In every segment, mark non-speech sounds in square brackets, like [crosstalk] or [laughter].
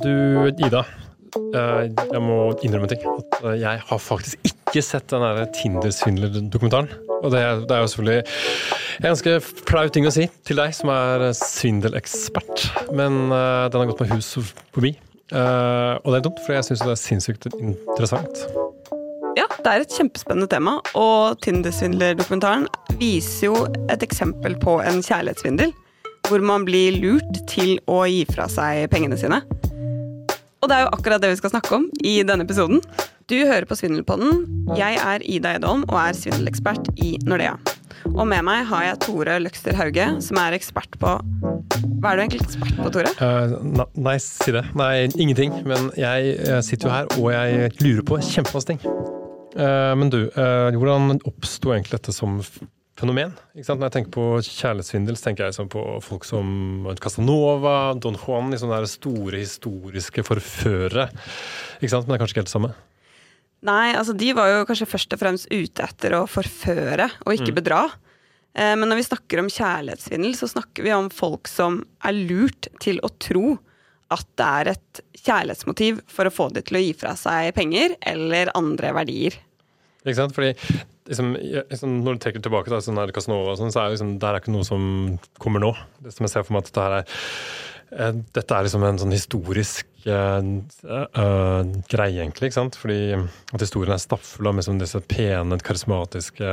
Du, Ida. eh, Jeg må innrømme en ting. At eh, jeg har faktisk ikke sett den der Tinder-svindler-dokumentaren. Og det, er- det er jo selvfølgelig en ganske flau ting å si til deg som er svindelekspert. Men uh, den har gått meg hus forbi. Uh, og det er dumt, for jeg syns det er sinnssykt interessant. Ja, det er et kjempespennende tema, og Tinder-svindler-dokumentaren viser jo et eksempel på en kjærlighetssvindel, hvor man blir lurt til å gi fra seg pengene sine. Og det er jo akkurat det vi skal snakke om i denne episoden. Du hører på Svindelpodden. Jeg er Ida Edholm og er svindelekspert i Nordea. Og med meg har jeg Tore Løkster Hauge, som er ekspert på Hva er du egentlig ekspert på, Tore? Uh, nei, si det. Nei, ingenting. Men jeg eh, sitter jo her, og jeg lurer på kjempemasse ting. Uh, men du, uh, hvordan oppsto egentlig dette som fenomen? Ikke sant? Når jeg tenker på kjærlighetssvindel, så tenker jeg sånn på folk som Casanova, Don Juan, de sånne store historiske forførere. Ikke sant? Men det er kanskje ikke helt det samme? Nei, altså de var jo kanskje først og fremst ute etter å forføre og ikke bedra. Eh, Men når vi snakker om kjærlighetssvindel, så snakker vi om folk som er lurt til å tro at det er et kjærlighetsmotiv for å få de til å gi fra seg penger eller andre verdier. Ikke sant? Fordi liksom, liksom, Når du trekker tilbake til sånn Casanova, sånn, så er liksom, det ikke noe som kommer nå. Det som jeg ser for meg at dette her er eh, dette er liksom en sånn historisk uh, uh, greie, egentlig. ikke sant? Fordi at historien er stappfull av liksom disse pene, karismatiske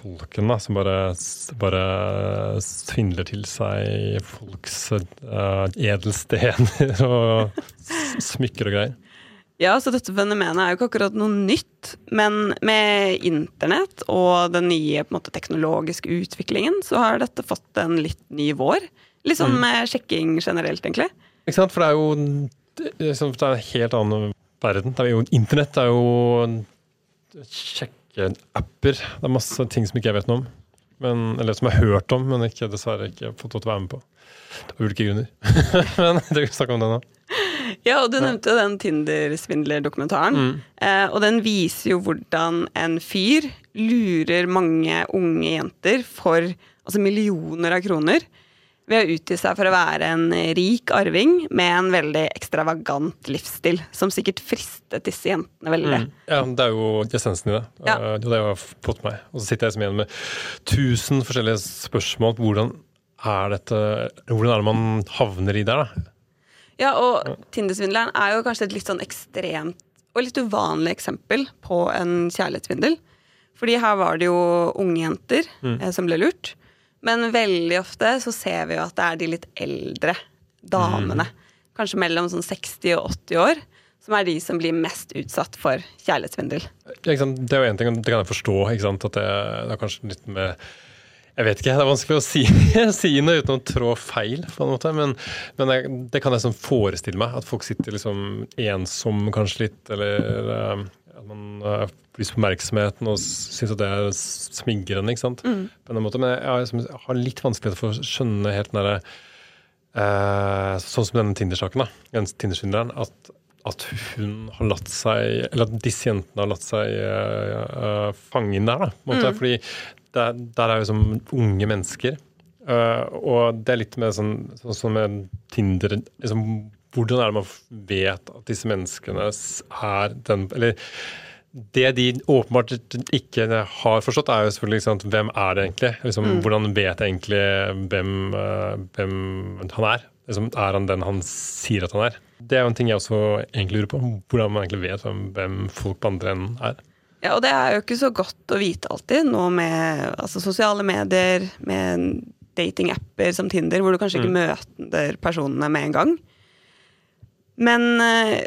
folkene som bare, bare svindler til seg folks uh, edelstener og smykker og greier. Ja, så dette fenomenet er jo ikke akkurat noe nytt, men med internett og den nye måte, teknologiske utviklingen, så har dette fått en litt ny vår. Litt sånn med sjekking generelt, egentlig. Ikke sant? For det er jo det er liksom- det er en helt annen verden. Det er jo, internett er jo sjekkeapper. Det er masse ting som ikke jeg vet noe om. Men, eller som jeg har hørt om, men ikke, dessverre ikke fått lov til å være med på. Av ulike grunner. [laughs] men det vil snakke om det nå. Ja, og du nevnte jo den Tinder-svindler-dokumentaren. Eh, og den viser jo hvordan en fyr lurer mange unge jenter for altså millioner av kroner ved å utgi seg for å være en rik arving med en veldig ekstravagant livsstil, som sikkert fristet disse jentene veldig. Ja, det er jo essensen i det. Ja. Eh, Det er det jeg har fått meg. Og så sitter jeg liksom igjen med tusen forskjellige spørsmål. Hvordan er dette Hvordan er det man havner i der, da? Ja, og Tinder-svindleren er jo kanskje et litt sånn ekstremt og litt uvanlig eksempel på en kjærlighetssvindel. Fordi her var det jo unge jenter eh, som ble lurt. Men veldig ofte så ser vi jo at det er de litt eldre damene, kanskje mellom sånn 60 og 80 år, som er de som blir mest utsatt for kjærlighetssvindel. Ja? Det er jo en ting, det kan jeg forstå. At det, det er kanskje litt med Jeg vet ikke, det er vanskelig å si, [laughs] si noe uten å trå feil, på en måte. Men, men jeg, det kan jeg sånn forestille meg. At folk sitter liksom ensom kanskje litt, eller eh, at man uh, får lyst på oppmerksomheten og syns at det er smigrende. ikke sant? På en måte. Men jeg, har liksom- jeg har litt vanskeligheter for å skjønne helt den derre uh, Sånn som denne Tinder-saken, da. Den Tinder-svindleren. At at hun har latt seg Eller at disse jentene har latt seg uh, fange inn der. da, på en måte, Fordi der, der er jo som unge mennesker. Uh, og det er litt med sånn, sånn som med Tinder liksom, Hvordan er det man vet at disse menneskene er den Eller det de åpenbart ikke har forstått, er jo selvfølgelig sant, hvem er det egentlig? Liksom, Hvordan vet jeg egentlig hvem, eh, hvem han er? Liksom, er han den han sier at han er? Det er jo en ting jeg også egentlig lurer på. Hvordan man egentlig vet hvem, hvem folk på andre enden er. Ja, og det er jo ikke så godt å vite alltid, nå med altså, sosiale medier, med datingapper som Tinder, hvor du kanskje ikke møter personene med en gang. Men, eh,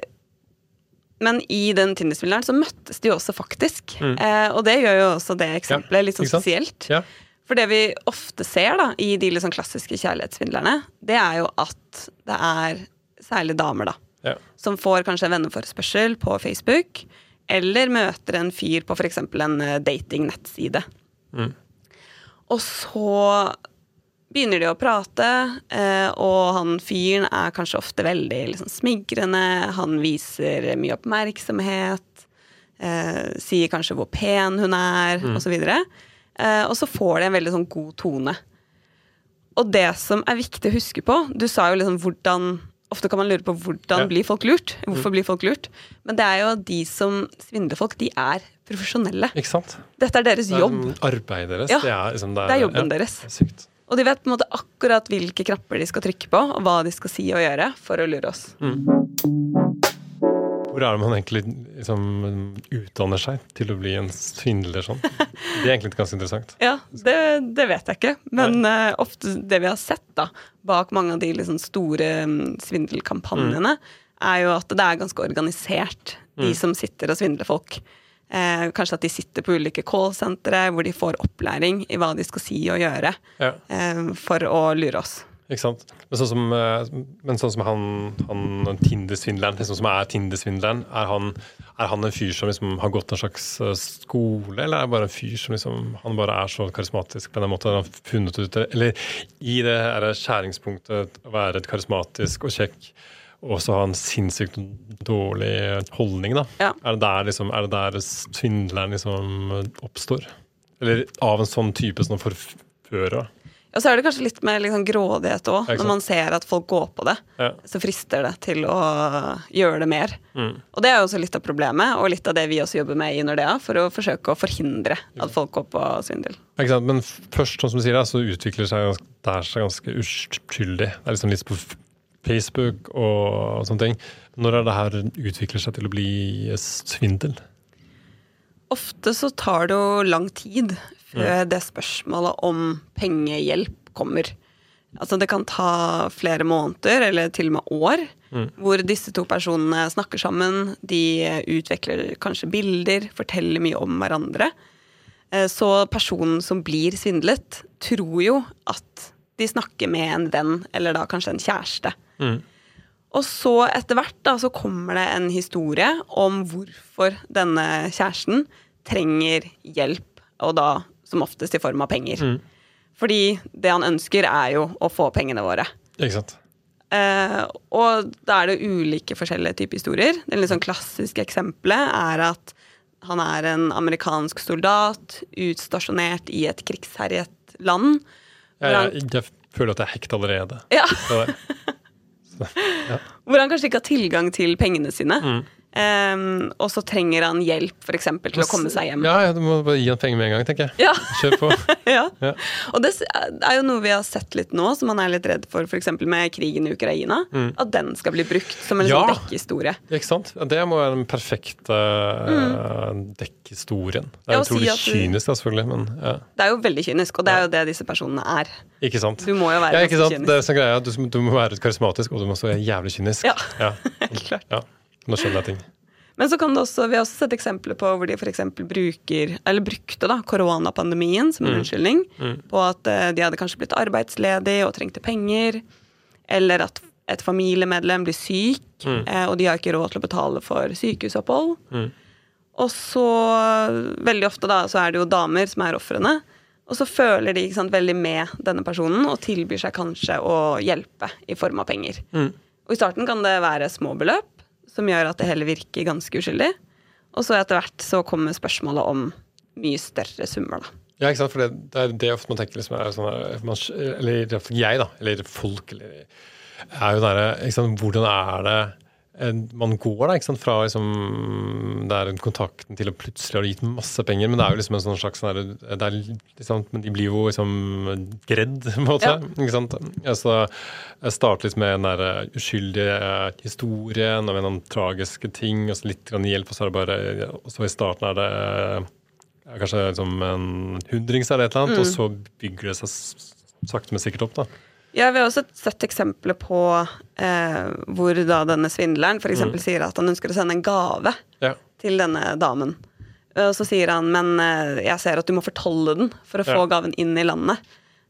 men i den Tinder-spilleren så møttes de jo også faktisk. Eh, og det gjør jo også det eksempelet litt sånn spesielt. Ja. For det vi ofte ser da, i de sånn klassiske kjærlighetssvindlerne, det er jo at det er særlig damer, da Ja. som får kanskje en venneforespørsel på Facebook, eller møter en fyr på f.eks. en eh, Mm. Og så begynner de å prate, eh, og han fyren er kanskje ofte veldig liksom, smigrende. Han viser mye oppmerksomhet, eh, sier kanskje hvor pen hun er, og osv. Og så får de en veldig sånn god tone. Og det som er viktig å huske på Du sa jo liksom hvordan Ofte kan man lure på hvordan Ja. blir folk lurt. Hvorfor blir folk lurt? Men det er jo de som svindler folk, de er profesjonelle. Ikke sant? Dette er deres Det er jobb. arbeidet deres. Ja, det, er liksom, Det er jobben ja, deres. er Sykt. Og de vet på en måte akkurat hvilke knapper de skal trykke på, og hva de skal si og gjøre for å lure oss. Hvor er det man egentlig liksom, utdanner seg til å bli en svindler sånn? Det er egentlig ganske interessant. Ja, det, det vet jeg ikke. Men uh, ofte det vi har sett da, bak mange av de liksom store mm, svindelkampanjene, er jo at det er ganske organisert, de som sitter og svindler folk. Eh, kanskje at de sitter på ulike callsentre hvor de får opplæring i hva de skal si og gjøre Ja. eh, for å lure oss. Ikke sant? Men sånn som, eh, men sånn som han, han Tinder-svindleren, liksom, som er Tinder-svindleren, er han, er han en fyr som liksom har gått en slags eh, skole, eller er det bare en fyr som liksom, han bare er så karismatisk på den måten han har funnet ut det? Eller i det her skjæringspunktet å være karismatisk og kjekk, og så ha en sinnssykt dårlig holdning, da. Ja. Er, det der, liksom, er det der svindleren liksom oppstår? Eller av en sånn type som forfører? Og så er det kanskje litt mer liksom grådighet òg, når man ser at folk går på det. Ja. Så frister det til å gjøre det mer. Mm. Og det er jo også litt av problemet, og litt av det vi også jobber med i Nordea, for å forsøke å forhindre at folk går på svindel. Sant? Men først, som du sier, så utvikler seg ganske, det er seg ganske uskyldig. Det er liksom litt på Facebook og sånne ting. Når er det her utvikler seg til å bli svindel? Ofte så tar det jo lang tid før det spørsmålet om pengehjelp kommer. Altså det kan ta flere måneder, eller til og med år, hvor disse to personene snakker sammen. De utvikler kanskje bilder, forteller mye om hverandre. Eh, Så personen som blir svindlet, tror jo at de snakker med en venn, eller da kanskje en kjæreste. Og så etter hvert da, så kommer det en historie om hvorfor denne kjæresten trenger hjelp, og da som oftest i form av penger. Fordi det han ønsker, er jo å få pengene våre. Ikke sant? Eh, og da er det ulike forskjellige typer historier. Det litt sånn klassiske eksempelet er at han er en amerikansk soldat utstasjonert i et krigsherjet land. Jeg, jeg, jeg føler at jeg er hekt allerede. Ja, Så, [laughs] ja. hvor han kanskje ikke har tilgang til pengene sine. Mm. Eh, og så trenger han hjelp for eksempel, til å komme seg hjem. Ja, du må bare gi han penger med en gang, tenker jeg. Ja. Kjør på. [laughs] Ja. Ja. Og det er jo noe vi har sett litt nå, som man er litt redd for, f.eks. med krigen i Ukraina. At den skal bli brukt som en Mm. Ja. sånn dekkehistorie. Ikke sant? Det må være den perfekte mm. dekkehistorien. Det er ja, utrolig si kynisk, da, selvfølgelig, men ja. Det er jo veldig kynisk, og det er jo det disse personene er. Ikke sant? Du må jo være ja, ikke sant? kynisk. Det er sånn greia, du, du må være karismatisk, og du må også være jævlig kynisk. Ja. ja. [laughs] Klart. Nå skjønner jeg ting. Men så kan det også, vi har også sett eksempler på hvor de f.eks. bruker, eller brukte da, koronapandemien som en unnskyldning på at eh, de hadde kanskje blitt arbeidsledige og trengte penger, eller at et familiemedlem blir syk, mm. og de har ikke råd til å betale for sykehusopphold. Og så, veldig ofte da, så er det jo damer som er ofrene. Og så føler de sant, veldig med denne personen og tilbyr seg kanskje å hjelpe i form av penger. Og i starten kan det være små beløp, som gjør at det hele virker ganske uskyldig. Og så etter hvert så kommer spørsmålet om mye større summer, da. Ja, ikke sant? For det, det er det ofte man tenker liksom, er sånn, eh, Eller jeg, da. Eller folk. Eller, er jo sant? Hvordan er det man går da, ikke sant? fra liksom, det er kontakten til å plutselig ha gitt masse penger. Men det er jo liksom en sånn slags sånn der- det er, liksom, Men de blir jo liksom gredd, på en måte. Ja. Ikke sant? Altså, jeg starter litt med den der eh, uskyldige eh, historien og med noen tragiske ting, og så litt hjelp, og så er det bare Og så i starten er det eh, ja, kanskje liksom en hundrings eller et eller annet, og så bygger det seg sakte, men sikkert opp. da. Ja, Vi har også sett eksempler på eh, hvor da denne svindleren f.eks. eksempel sier at han ønsker å sende en gave Ja. til denne damen. Og så sier han men eh, jeg ser at du må fortolle den for å få gaven inn i landet.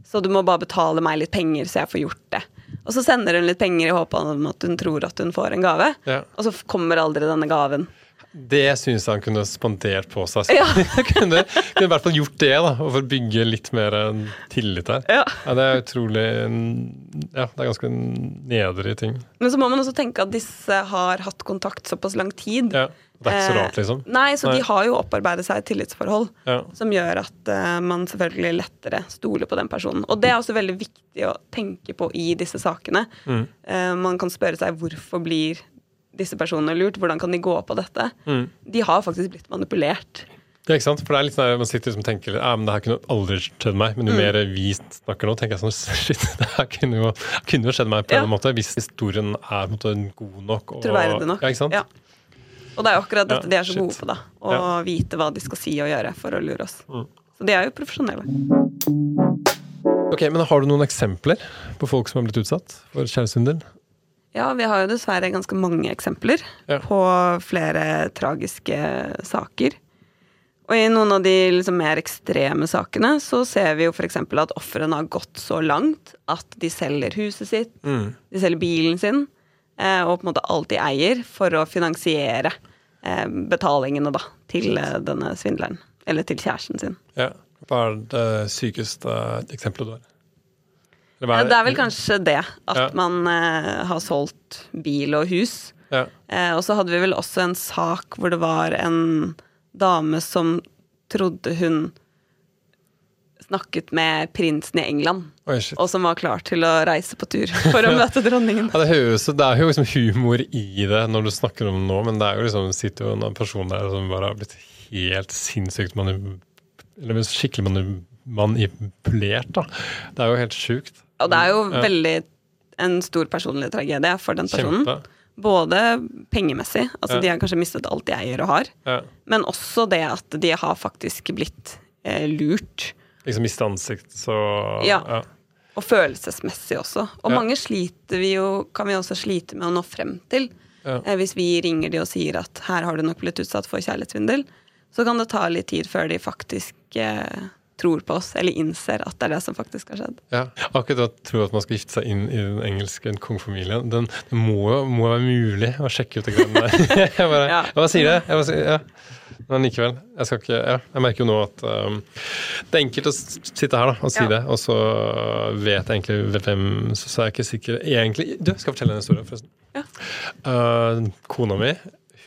Så du må bare betale meg litt penger, så jeg får gjort det. Og så sender hun litt penger i håp om at hun tror at hun får en gave. Ja. Og så kommer aldri denne gaven. Det syns jeg han kunne spandert på seg. Ja. [laughs] kunne, kunne i hvert fall gjort det, da, for å bygge litt mer tillit der. Ja. Ja, det er utrolig Ja, det er ganske nedrig ting. Men så må man også tenke at disse har hatt kontakt såpass lang tid. Ja, Det er ikke så Eh, rart, liksom. Nei, så Nei. de har jo opparbeidet seg et tillitsforhold Ja. som gjør at uh, man selvfølgelig lettere stoler på den personen. Og det er også veldig viktig å tenke på i disse sakene. Mm. Uh, man kan spørre seg hvorfor blir disse personene lurt? Hvordan kan de gå på dette? Mm. De har faktisk blitt manipulert. Ja, ikke sant? For det er litt sånn at Man sitter liksom og tenker ja, men det her kunne aldri skjedd meg. Men jo Mm. mer vi snakker nå, tenker jeg sånn [laughs] Shit, det her kunne jo, kunne jo skjedd meg på Ja. en måte. Hvis historien er på en måte, god nok. Og, Troverdig nok. Ja, ikke sant? Ja. Og det er jo akkurat dette de er så shit. gode på, da. Å vite hva de skal si og gjøre for å lure oss. Mm. Så de er jo profesjonelle. Ok, men Har du noen eksempler på folk som har blitt utsatt for kjærestesvindel? Ja, vi har jo dessverre ganske mange eksempler Ja. på flere tragiske saker. Og i noen av de liksom mer ekstreme sakene så ser vi jo f.eks. at ofrene har gått så langt at de selger huset sitt, Mm. de selger bilen sin, eh, og på en måte alt de eier, for å finansiere eh, betalingene da, til eh, denne svindleren. Eller til kjæresten sin. Ja. Hva er det sykeste eksempelet du har? Hva Ja, det er vel kanskje det, at Ja. man eh, har solgt bil og hus. ja. Eh, og så hadde vi vel også en sak hvor det var en dame som trodde hun snakket med prinsen i England, Oi, og som var klar til å reise på tur [laughs] for å møte dronningen. Ja, det, høres, det er jo liksom humor i det når du snakker om det nå, men det er jo liksom, sitter jo en person der som bare har blitt helt sinnssykt eller skikkelig mani- manipulert. da. Det er jo helt sjukt. Og det er jo Ja. veldig en stor personlig tragedie for den personen. Kjempe. Både pengemessig, altså de har kanskje mistet alt de eier og har, Ja. men også det at de har faktisk blitt eh, lurt. Liksom miste ansikt, så Ja. ja. Og følelsesmessig også. Og mange sliter vi jo, kan vi også slite med å nå frem til. Ja. Eh, Hvis vi ringer de og sier at her har du nok blitt utsatt for kjærlighetssvindel, så kan det ta litt tid før de faktisk eh, tror på oss, eller innser at det er det som faktisk har skjedd. Ja. Akkurat å tro at man skal gifte seg inn i den engelske kongefamilien, den, det må jo være mulig å sjekke ut det greiene der. [laughs] jeg bare, Ja. bare sier det. Jeg bare sier, ja. Men likevel. Jeg, skal ikke, ja, jeg merker jo nå at um, det er enkelt å sitte her da, og si Ja. det, og så vet jeg egentlig hvem Så, så er jeg ikke sikker egentlig Du, skal fortelle en historie, forresten. Ja. Uh, kona mi,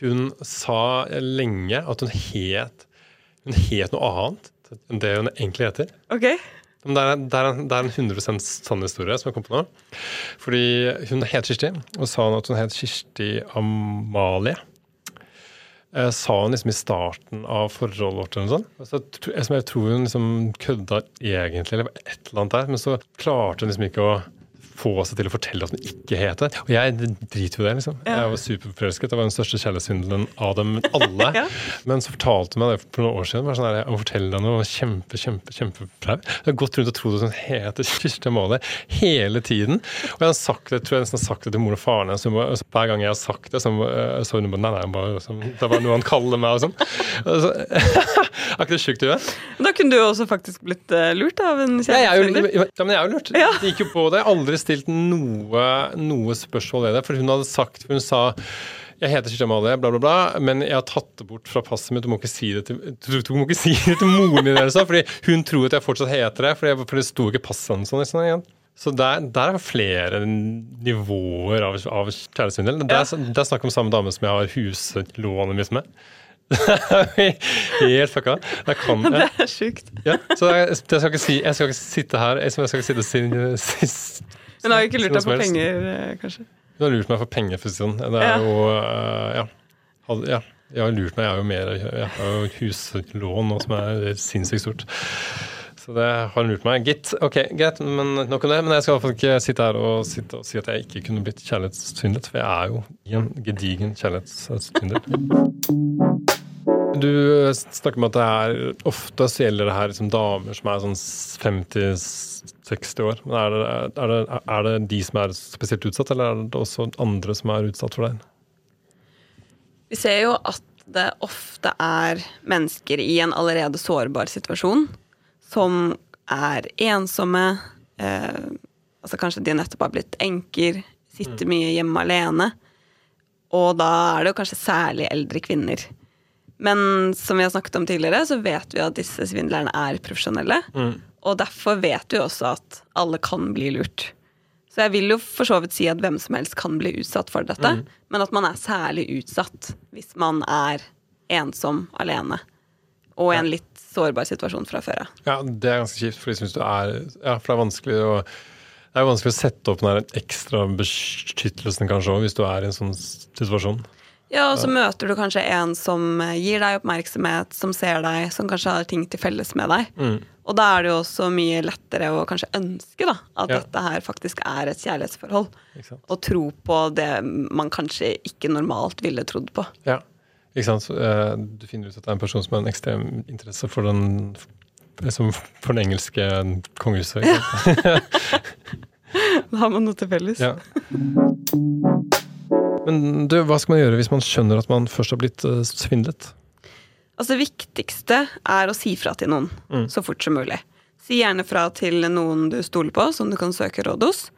hun sa lenge at hun het Hun het noe annet det hun egentlig heter. Ok? Men det er, det, er en, det er en 100% sann historie som jeg kom på nå. Fordi hun het Kirsti, og sa hun at hun het Kirsti Amalie. Eh, sa hun liksom i starten av forholdet vårt, eller noe sånt. Så, tr- jeg tror hun liksom kødda egentlig, eller et eller annet der. Men så klarte hun liksom ikke å få seg til å fortelle at hun ikke het det. Og jeg driter jo i det, liksom. Ja. Jeg var superforelsket. Det var den største kjærlighetssvindelen av dem alle. [laughs] Ja. Men så fortalte hun meg det for noen år siden. Bare sånn der, jeg må fortelle deg noe kjempe, kjempe, kjempeflau. Jeg har gått rundt og trodd at hun heter Kirsti Amalie hele tiden. Og jeg har sagt det, tror jeg nesten har sagt det til mor og faren hennes. så Hver gang jeg har sagt det, så, må- så hun bare Nei, nei, bare, så, det var noe han kaller meg, og sånn. Så- [laughs] Er ikke det sjukt å gjøre? Da kunne du også faktisk blitt eh, lurt av en Ja, jeg er jo, kjærlighetssvindler. ja, men jeg er jo lurt. Det gikk jo på det. Aldri stilt noe, noe spørsmål ved det. For hun hadde sagt Hun sa jeg heter Kirsti Amalie, bla, bla, bla, men jeg har tatt det bort fra passet mitt. Du må ikke si det til, du, du må ikke si det til moren din, eller så, fordi hun tror at jeg fortsatt heter det. For, det sto ikke passet hennes sånn, sånn igjen. Så der, der er flere nivåer av, av kjærestesvindel. Det, det er snakk om samme dame som jeg har huslånet mitt med. [laughs] Helt fucka. Det kan jeg. Det er sjukt. Ja, så jeg, jeg, skal si, jeg skal ikke sitte her jeg skal ikke sitte sin, sin, si, Hun har ikke lurt deg på penger, eh, kanskje. Hun har lurt meg for penger, for å si det sånn. Det er Ja. jo øh, ja. Hadde- ja. Jeg har lurt meg, jeg har jo mer Jeg har jo huslån nå som er sinnssykt stort. Så det har hun lurt meg. Gitt. Ok, greit, men nok om det. Men jeg skal i hvert fall ikke sitte her og, sitte og si at jeg ikke kunne blitt kjærlighetssvindlet, for jeg er jo i en gedigen kjærlighetssvindel. Du snakker om at det er ofte så gjelder det her liksom damer som er sånn 50-60 år. Men er det, er, det, er det de som er spesielt utsatt, eller er det også andre som er utsatt for det? Vi ser jo at det ofte er mennesker i en allerede sårbar situasjon som er ensomme. Eh, altså kanskje de nettopp har blitt enker, sitter mye hjemme alene. Og da er det jo kanskje særlig eldre kvinner. Men som vi har snakket om tidligere, så vet vi at disse svindlerne er profesjonelle. Og derfor vet vi også at alle kan bli lurt. Så jeg vil jo for så vidt si at hvem som helst kan bli utsatt for dette, men at man er særlig utsatt hvis man er ensom alene og i en litt sårbar situasjon fra før av. Ja, det er ganske kjipt, for er Ja, for det er vanskelig å det er vanskelig å sette opp den ekstra beskyttelsen kanskje også, hvis du er i en sånn situasjon. Ja, og så møter du kanskje en som gir deg oppmerksomhet, som ser deg, som kanskje har ting til felles med deg. Og da er det jo også mye lettere å kanskje ønske da, at Ja. dette her faktisk er et kjærlighetsforhold. Og tro på det man kanskje ikke normalt ville trodd på. Ja, ikke sant. Eh, Du finner ut at det er en person som har en ekstrem interesse for den, liksom, for den engelske kongehuset. Ja. [laughs] Da har man noe til felles. Ja. Men du, hva skal man gjøre hvis man skjønner at man først har blitt eh, svindlet? Altså Det viktigste er å si fra til noen Mm. så fort som mulig. Si gjerne fra til noen du stoler på, som du kan søke råd hos.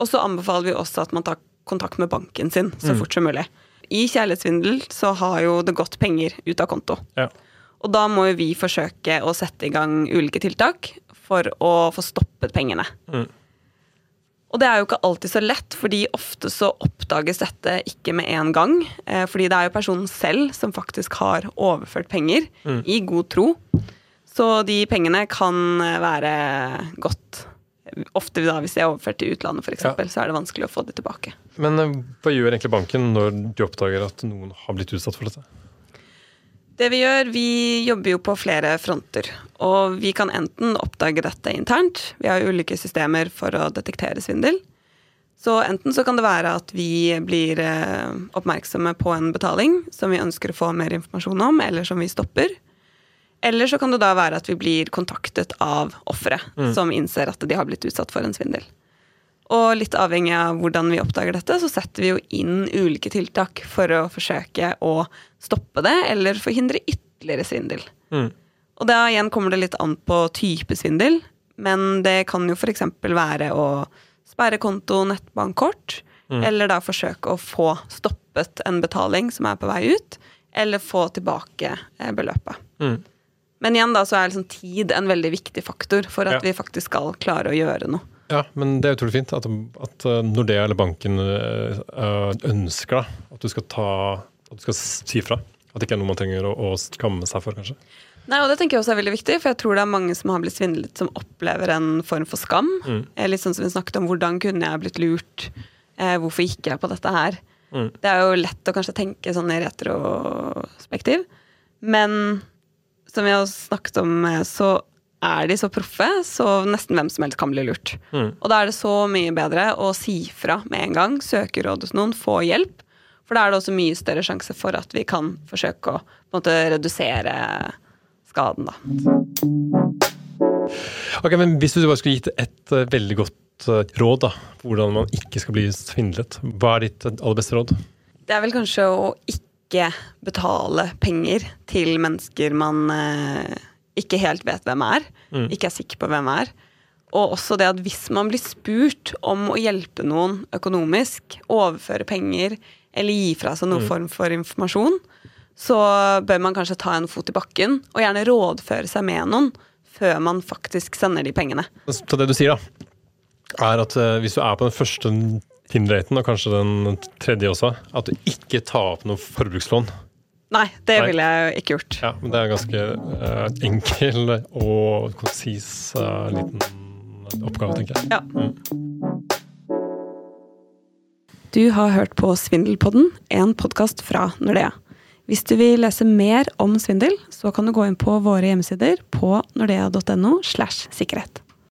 Og så anbefaler vi også at man tar kontakt med banken sin så Mm. fort som mulig. I kjærlighetssvindel så har jo det gått penger ut av konto. Ja. Og da må jo vi forsøke å sette i gang ulike tiltak for å få stoppet pengene. Mm. Og det er jo ikke alltid så lett, fordi ofte så oppdages dette ikke med en gang. Eh, fordi det er jo personen selv som faktisk har overført penger i god tro. Så de pengene kan eh, være godt Ofte da hvis de er overført til utlandet, f.eks., Ja. så er det vanskelig å få det tilbake. Men eh, hva gjør egentlig banken når de oppdager at noen har blitt utsatt for dette? Det vi gjør, vi jobber jo på flere fronter. Og vi kan enten oppdage dette internt. Vi har jo ulike systemer for å detektere svindel. Så enten så kan det være at vi blir eh, oppmerksomme på en betaling som vi ønsker å få mer informasjon om, eller som vi stopper. Eller så kan det da være at vi blir kontaktet av offeret som innser at de har blitt utsatt for en svindel. Og litt avhengig av hvordan vi oppdager dette, så setter vi jo inn ulike tiltak for å forsøke å stoppe det, eller forhindre ytterligere svindel. Mm. Og da igjen kommer det litt an på type svindel, men det kan jo f.eks. være å sperre konto, nettbankkort, eller da forsøke å få stoppet en betaling som er på vei ut, eller få tilbake eh, beløpet. Mm. Men igjen da så er liksom tid en veldig viktig faktor for at Ja. vi faktisk skal klare å gjøre noe. Ja, men det er utrolig fint at, at eh, Nordea eller banken eh, eh, ønsker da, at du skal ta at du skal si fra. At det ikke er noe man trenger å, å skamme seg for, kanskje. Nei, og Det tenker jeg også er veldig viktig, for jeg tror det er mange som har blitt svindlet, som opplever en form for skam. Mm. Litt sånn som vi snakket om, hvordan kunne jeg blitt lurt? Eh, hvorfor gikk jeg på dette her? Mm. Det er jo lett å kanskje tenke sånn i retrospektiv, men som vi har snakket om, så er de så proffe, så nesten hvem som helst kan bli lurt. Mm. Og da er det så mye bedre å si fra med en gang, søke råd hos noen, få hjelp. For da er det også mye større sjanse for at vi kan forsøke å på en måte, redusere skaden, da. Ok, men Hvis du bare skulle gitt et uh, veldig godt uh, råd da, på hvordan man ikke skal bli svindlet, hva er ditt eh, aller beste råd? Det er vel kanskje å ikke betale penger til mennesker man eh, ikke helt vet hvem er. Mm. Ikke er sikker på hvem er. Og også det at hvis man blir spurt om å hjelpe noen økonomisk, overføre penger eller gi fra seg noen form for informasjon, så bør man kanskje ta en fot i bakken og gjerne rådføre seg med noen før man faktisk sender de pengene. Så det du sier, da, er at eh, hvis du er på den første Tinder-daten, og kanskje den tredje også, at du ikke tar opp noe forbrukslån. Nei, det Nei. ville jeg ikke gjort. Ja, men det er en ganske uh, enkel og konsis uh, liten oppgave, tenker jeg. Ja. Du har hørt på Svindelpodden, en podkast fra Nordea. Hvis du vil lese mer om svindel, så kan du gå inn på våre hjemmesider på nordea.no slash sikkerhet.